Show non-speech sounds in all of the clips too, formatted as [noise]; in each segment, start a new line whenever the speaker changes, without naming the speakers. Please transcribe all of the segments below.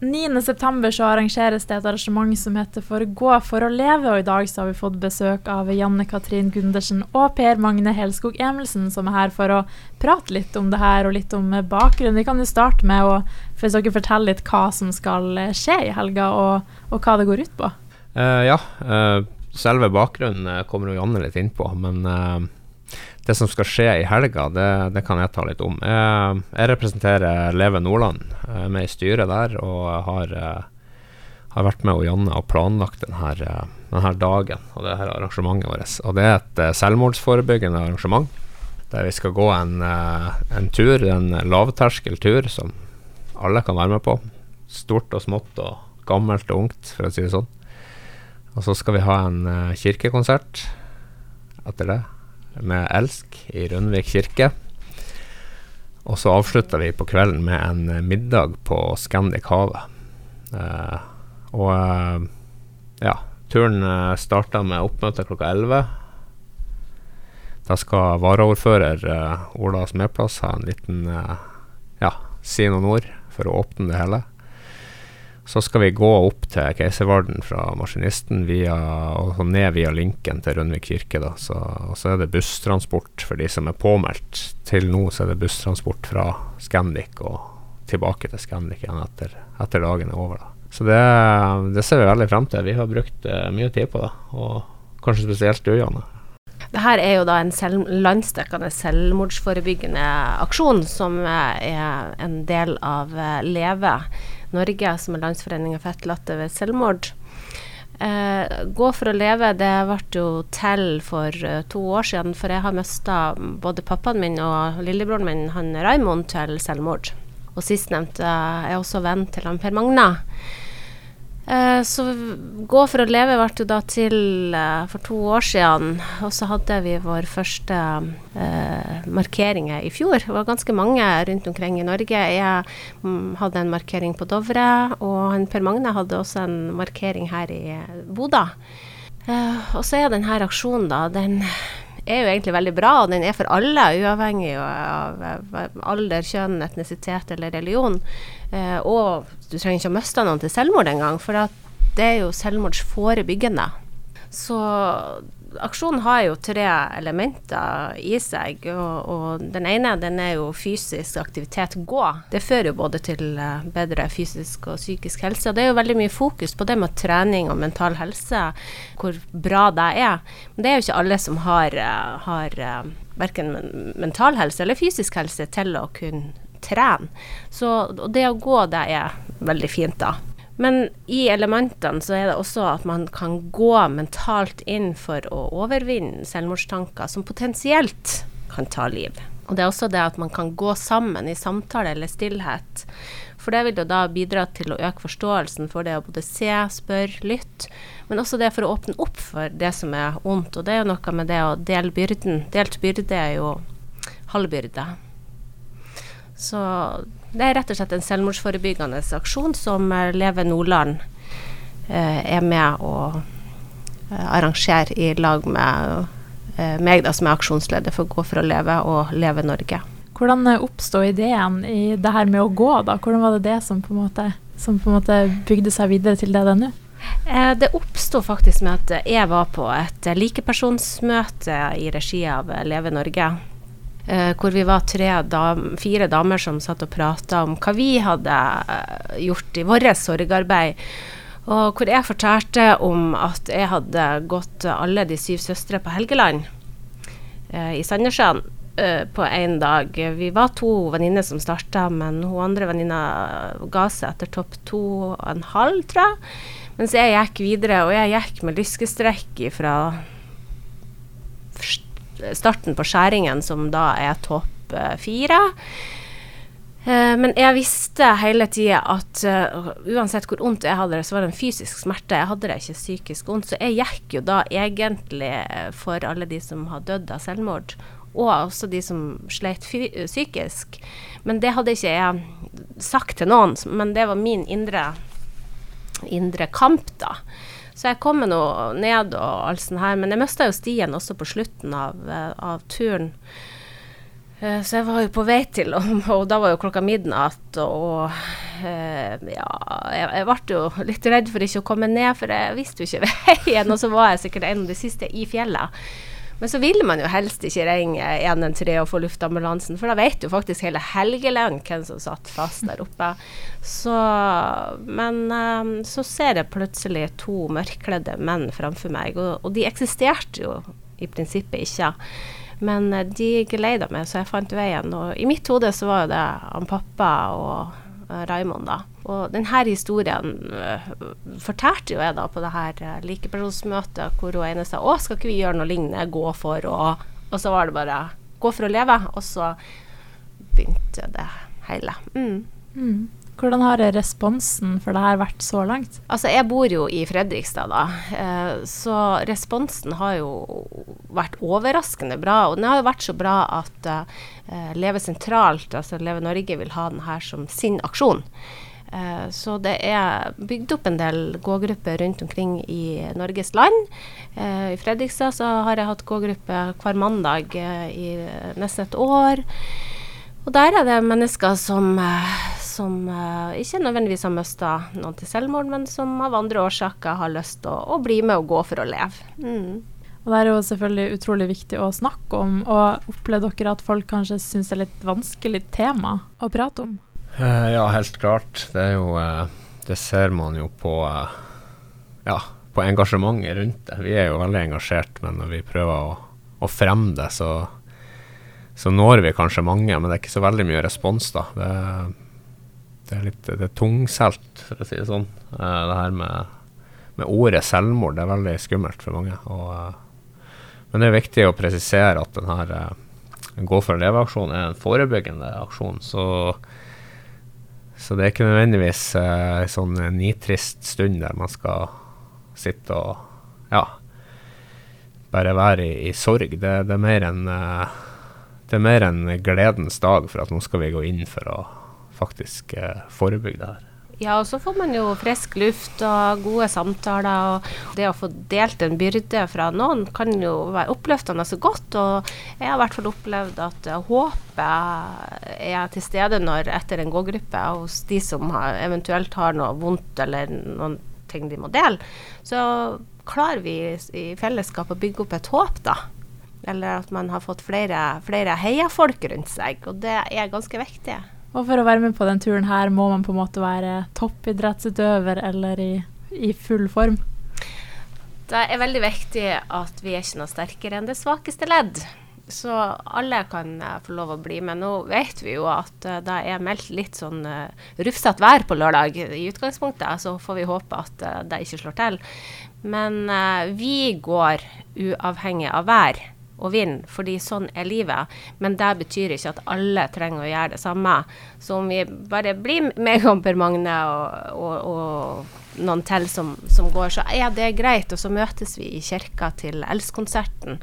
9.9 så arrangeres det et arrangement som heter For gå for å leve, og i dag så har vi fått besøk av Janne Katrin Gundersen og Per Magne Helskog Emelsen, som er her for å prate litt om det her og litt om bakgrunnen. Vi kan jo starte med å hvis dere fortelle litt hva som skal skje i helga, og, og hva det går ut på.
Uh, ja, uh, selve bakgrunnen kommer jo Janne litt inn på, men uh, det som skal skje i helga, det, det kan jeg ta litt om. Jeg, jeg representerer Leve Nordland, jeg er med i styret der, og har, har vært med og Janne og planlagt denne, denne dagen og det her arrangementet vårt. Og det er et selvmordsforebyggende arrangement der vi skal gå en, en tur, en lavterskeltur som alle kan være med på. Stort og smått og gammelt og ungt, for å si det sånn. Og så skal vi ha en kirkekonsert etter det, med Elsk i Rundvik kirke. Og så avslutter vi på kvelden med en uh, middag på Scandic Havet. Uh, og ja, turen uh, starta med oppmøte klokka 11. Da skal varaordfører Ola Smedplass ha en liten ja, si noen ord for å åpne det hele. Så skal vi gå opp til Keiservarden fra Maskinisten via, og ned via Linken til Rønvik kirke. Da. Så, så er det busstransport for de som er påmeldt. Til nå så er det busstransport fra Scandic og tilbake til Scandic igjen etter, etter dagen er over. Da. Så det, det, ser vi veldig frem til. Vi har brukt uh, mye tid på det, og kanskje spesielt du, Janne.
Dette er jo da en selv, landsdekkende selvmordsforebyggende aksjon som er en del av eh, Leve Norge, som er Landsforeningen for etterlatte ved selvmord. Eh, Gå for å leve, det ble jo til for uh, to år siden, for jeg har mista både pappaen min og lillebroren min, han Raymond, til selvmord. Og sistnevnte er også venn til han Per Magna. Eh, så Gå for å leve ble jo da til eh, for to år siden, og så hadde vi vår første eh, markeringer i fjor. Det var ganske mange rundt omkring i Norge. Jeg mm, hadde en markering på Dovre, og Per Magne hadde også en markering her i Bodø. Eh, og så er denne aksjonen, da, den er jo egentlig veldig bra, og den er for alle, uavhengig av, alder, kjønn, etnisitet eller religion. Eh, og du trenger ikke å miste noen til selvmord engang, for det er jo selvmordsforebyggende. Så aksjonen har jo tre elementer i seg. Og, og, den ene den er jo fysisk aktivitet, gå. Det fører jo både til eh, bedre fysisk og psykisk helse. Og det er jo veldig mye fokus på det med trening og mental helse, hvor bra det er. Men det er jo ikke alle som har, eh, har eh, verken mental helse eller fysisk helse til å kunne trene. Så det å gå, det er veldig fint, da. Men i elementene så er det også at man kan gå mentalt inn for å overvinne selvmordstanker som potensielt kan ta liv. Og det er også det at man kan gå sammen i samtale eller stillhet. For det vil jo da bidra til å øke forståelsen for det å både se, spørre, lytte. Men også det for å åpne opp for det som er ondt. Og det er jo noe med det å dele byrden. Delt byrde er jo halv byrde. Så det er rett og slett en selvmordsforebyggende aksjon som eh, Leve Nordland eh, er med å eh, arrangere i lag med eh, meg, da, som er aksjonsleder for Gå for å leve og Leve Norge.
Hvordan oppsto ideen i det her med å gå, da? Hvordan var det det som på en måte, som på en måte bygde seg videre til det det er nå?
Det oppsto faktisk med at jeg var på et likepersonsmøte i regi av Leve Norge. Uh, hvor vi var dam, fire damer som satt og prata om hva vi hadde uh, gjort i vårt sorgarbeid. Og hvor jeg fortalte om at jeg hadde gått alle de syv søstre på Helgeland eh, i Sandnessjøen på én dag. Vi var to venninner som starta, men hun andre venninna ga seg etter topp to og en halv, tror jeg. Mens jeg gikk videre, og jeg gikk med lyskestrekk fra starten på skjæringen, som da er topp uh, fire. Uh, men jeg visste hele tida at uh, uansett hvor vondt jeg hadde det, så var det en fysisk smerte. Jeg hadde det ikke psykisk vondt. Så jeg gikk jo da egentlig for alle de som har dødd av selvmord, og også de som sleit psykisk. Men det hadde ikke jeg sagt til noen. Men det var min indre, indre kamp, da. Så jeg kom meg nå ned og alt sånt her. Men jeg mista jo stien også på slutten av, eh, av turen. Eh, så jeg var jo på vei til, og, [laughs] og da var jo klokka midnatt, og eh, ja jeg, jeg ble jo litt redd for ikke å komme ned, for jeg visste jo ikke [laughs] veien, og så var jeg sikkert en av de siste i fjellet. Men så ville man jo helst ikke ringe 113 og få luftambulansen, for da vet jo faktisk hele Helgeland hvem som satt fast der oppe. Så, men um, så ser jeg plutselig to mørkkledde menn framfor meg, og, og, de eksisterte jo i prinsippet ikke. Men uh, de geleida meg, så jeg fant veien. Og i mitt hode så var jo det han pappa og uh, Raymond, da. Og denne historien uh, fortalte jo jeg da på det her uh, likepersonsmøtet, hvor hun ene sa å, skal ikke vi gjøre noe lignende, gå for å Og så var det bare gå for å leve, og så begynte det hele. Mm.
Mm. Hvordan har responsen for det her vært så langt?
Altså, jeg bor jo i Fredrikstad, da. Eh, så responsen har jo vært overraskende bra. Og den har jo vært så bra at eh, Leve sentralt, altså Leve Norge, vil ha den her som sin aksjon. Eh, så det er bygd opp en del gågrupper rundt omkring i Norges land. Eh, I Fredrikstad så har jeg hatt gågruppe hver mandag eh, i nesten et år. Og der er det mennesker som, som ikke nødvendigvis har mista noen til selvmord, men som av andre årsaker har lyst til å, å, bli med og gå for å leve. Mm.
Og Det er jo selvfølgelig utrolig viktig å snakke om. og Opplever dere at folk kanskje syns det er litt vanskelig tema å prate om?
Uh, ja, helt klart. Det er jo uh, Det ser man jo på uh, Ja, på engasjementet rundt det. Vi er jo veldig engasjert, men når vi prøver å, å fremme det, så, så når vi kanskje mange, men det er ikke så veldig mye respons, da. Det, det er litt det er tungselt, for å si det sånn. det her med, med, ordet selvmord, det er veldig skummelt for mange. Og, men det er viktig å presisere at den her Gå for å leve-aksjonen er en forebyggende aksjon. så så det er ikke nødvendigvis uh, en sånn nitrist stund der man skal sitte og ja, bare være i, i sorg. Det, det, er mer en uh, det er mer en gledens dag for at nå skal vi gå inn for å faktisk uh, forebygge det her.
Ja, og så får man jo frisk luft og gode samtaler. Og det å få delt en byrde fra noen kan jo være oppløftende så godt. Og jeg har i hvert fall opplevd at håpet er til stede når etter en gågruppe hos de som har, eventuelt har noe vondt eller noen ting de må dele. Så klarer vi i fellesskap å bygge opp et håp, da. Eller at man har fått flere, flere heiafolk rundt seg. Og det er ganske viktig.
Og for å være med på den turen her, må man på en måte være toppidrettsutøver eller i, i full form?
Det er veldig viktig at vi er ikke noe sterkere enn det svakeste ledd. Så alle kan uh, få lov å bli med. Nå vet vi jo at uh, det er meldt litt sånn uh, rufsete vær på lørdag i utgangspunktet, så får vi håpe at det ikke slår til. Men vi går uavhengig av vær og vinne, fordi sånn er livet. Men det betyr ikke at alle trenger å gjøre det samme. Så om vi bare blir med Per Magne og, og, og noen til som, som, går, så er det greit. Og så møtes vi i kirka til Elsk-konserten.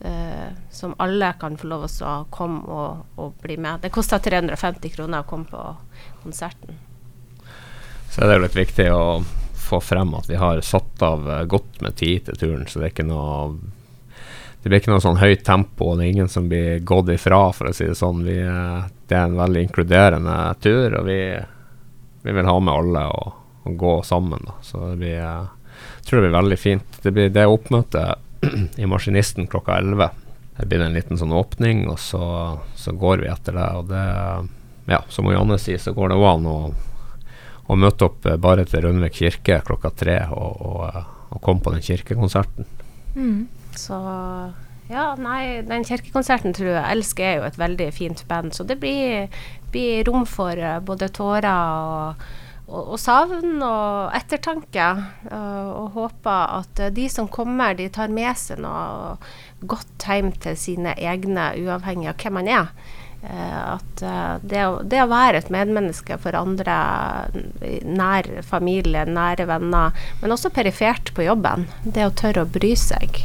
Uh, som alle kan få lov å komme og, og, bli med. Det koster 350 kroner å komme på konserten.
Så er det litt viktig å få frem at vi har satt av godt med tid til turen, så det er ikke noe det blir ikke noe sånn høyt tempo, og det er ingen som blir gått ifra, for å si det sånn. Vi, det er en veldig inkluderende tur, og vi, vi vil ha med alle og, og gå sammen. Da. Så det blir, jeg tror det blir veldig fint. Det blir det oppmøtet [clears throat] i Maskinisten klokka 11. Det blir en liten sånn åpning, og så, så går vi etter det. Og det, ja, som Janne sier, så går det òg an å, å, møte opp bare til Rønvik kirke klokka tre og, og, og komme på den kirkekonserten.
Mm. Så ja, nei, den kirkekonserten tror jeg Elsk er jo et veldig fint band, så det blir, blir rom for uh, både tårer og, og, og, savn og ettertanke. Og, og håper at uh, de som kommer, de tar med seg noe godt hjem til sine egne, uavhengig av hvem man er. At det, det, å, være et medmenneske for andre, nær familie, nære venner, men også perifert på jobben, det å tørre å bry seg.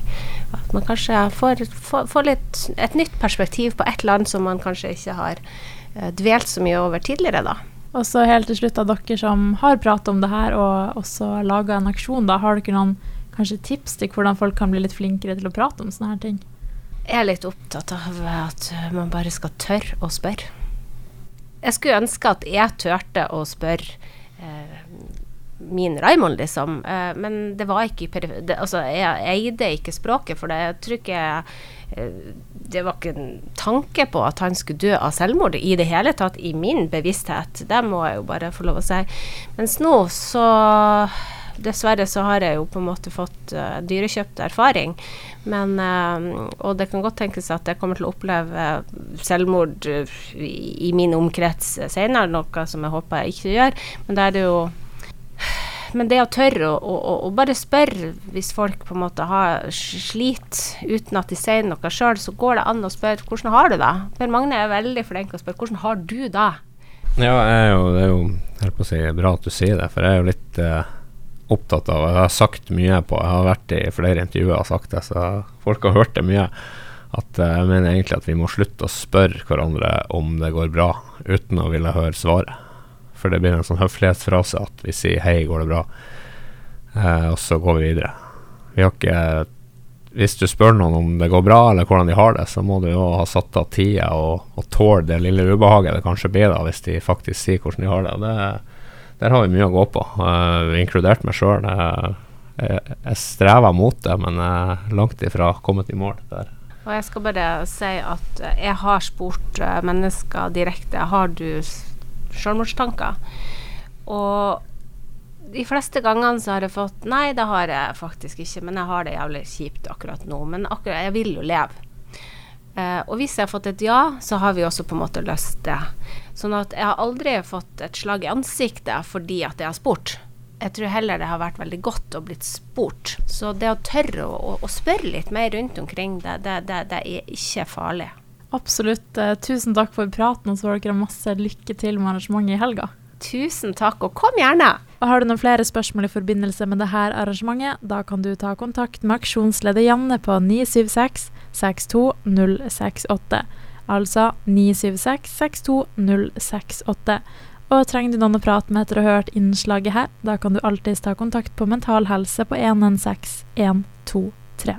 At man kanskje får, får, får litt, et nytt perspektiv på et land som man kanskje ikke har uh, dvelt så mye over tidligere, da.
Og så helt til slutt, av dere som har pratet om det her og også laga en aksjon, da, har dere noen kanskje tips til hvordan folk kan bli litt flinkere til å prate om sånne her ting?
Jeg er litt opptatt av at man bare skal tørre å spørre. Jeg skulle ønske at jeg turte å spørre eh, min Raymond, liksom. Eh, men det var ikke det, Altså, jeg eide ikke språket for det. Jeg tror ikke eh, Det var ikke en tanke på at han skulle dø av selvmord i det hele tatt, i min bevissthet. Det må jeg jo bare få lov å si. Mens nå så Dessverre så har jeg jo på en måte fått uh, dyrekjøpt erfaring. Men, uh, og det kan godt tenkes at jeg kommer til å oppleve selvmord i, i, min omkrets senere, noe som jeg håper jeg ikke gjør. Men da er det jo men det å tørre å, å, å, bare spørre hvis folk på en måte har slit uten at de sier noe sjøl, så går det an å spørre hvordan har du det? Per Magne er veldig flink til å spørre hvordan har du det?
Ja, er jo, det er jo jeg på å si, bra at du sier det, for jeg er jo litt eh, opptatt av Jeg har sagt mye på Jeg har vært i flere intervjuer og sagt det, så folk har hørt det mye. At eh, jeg mener egentlig at vi må slutte å spørre hverandre om det går bra, uten å ville høre svaret for det blir en sånn høflighetsfrase at vi sier 'hei, går det bra', eh, og så går vi videre. Vi har ikke Hvis du spør noen om det går bra, eller hvordan de har det, så må du jo ha satt av tida og, og tåle det lille ubehaget det kanskje blir da, hvis de faktisk sier hvordan de har det. det der har vi mye å gå på, eh, inkludert meg sjøl. Jeg, jeg strever mot det, men jeg er langt ifra kommet i mål der.
Og jeg skal bare si at jeg har spurt eh, mennesker direkte har du selvmordstanker. Og de fleste gangene så har jeg fått Nei, det har jeg faktisk ikke, men jeg har det jævlig kjipt akkurat nå. Men akkurat, jeg vil jo leve. Eh, og hvis jeg har fått et ja, så har vi også på en måte løst det. Sånn at jeg har aldri fått et slag i ansiktet fordi at jeg har spurt. Jeg tror heller det har vært veldig godt å blitt spurt. Så det å tørre å, å spørre litt mer rundt omkring det, det, det, det er ikke farlig.
Absolutt. Eh, tusen takk for praten, og så får dere masse lykke til med arrangementet i helga.
Tusen takk, og kom gjerne!
Og Har du noen flere spørsmål i forbindelse med dette arrangementet, da kan du ta kontakt med aksjonsleder Janne på 976 62068. Altså 976 62068. Og trenger du noen å prate med etter å ha hørt innslaget her, da kan du alltids ta kontakt på Mental Helse på 116 123.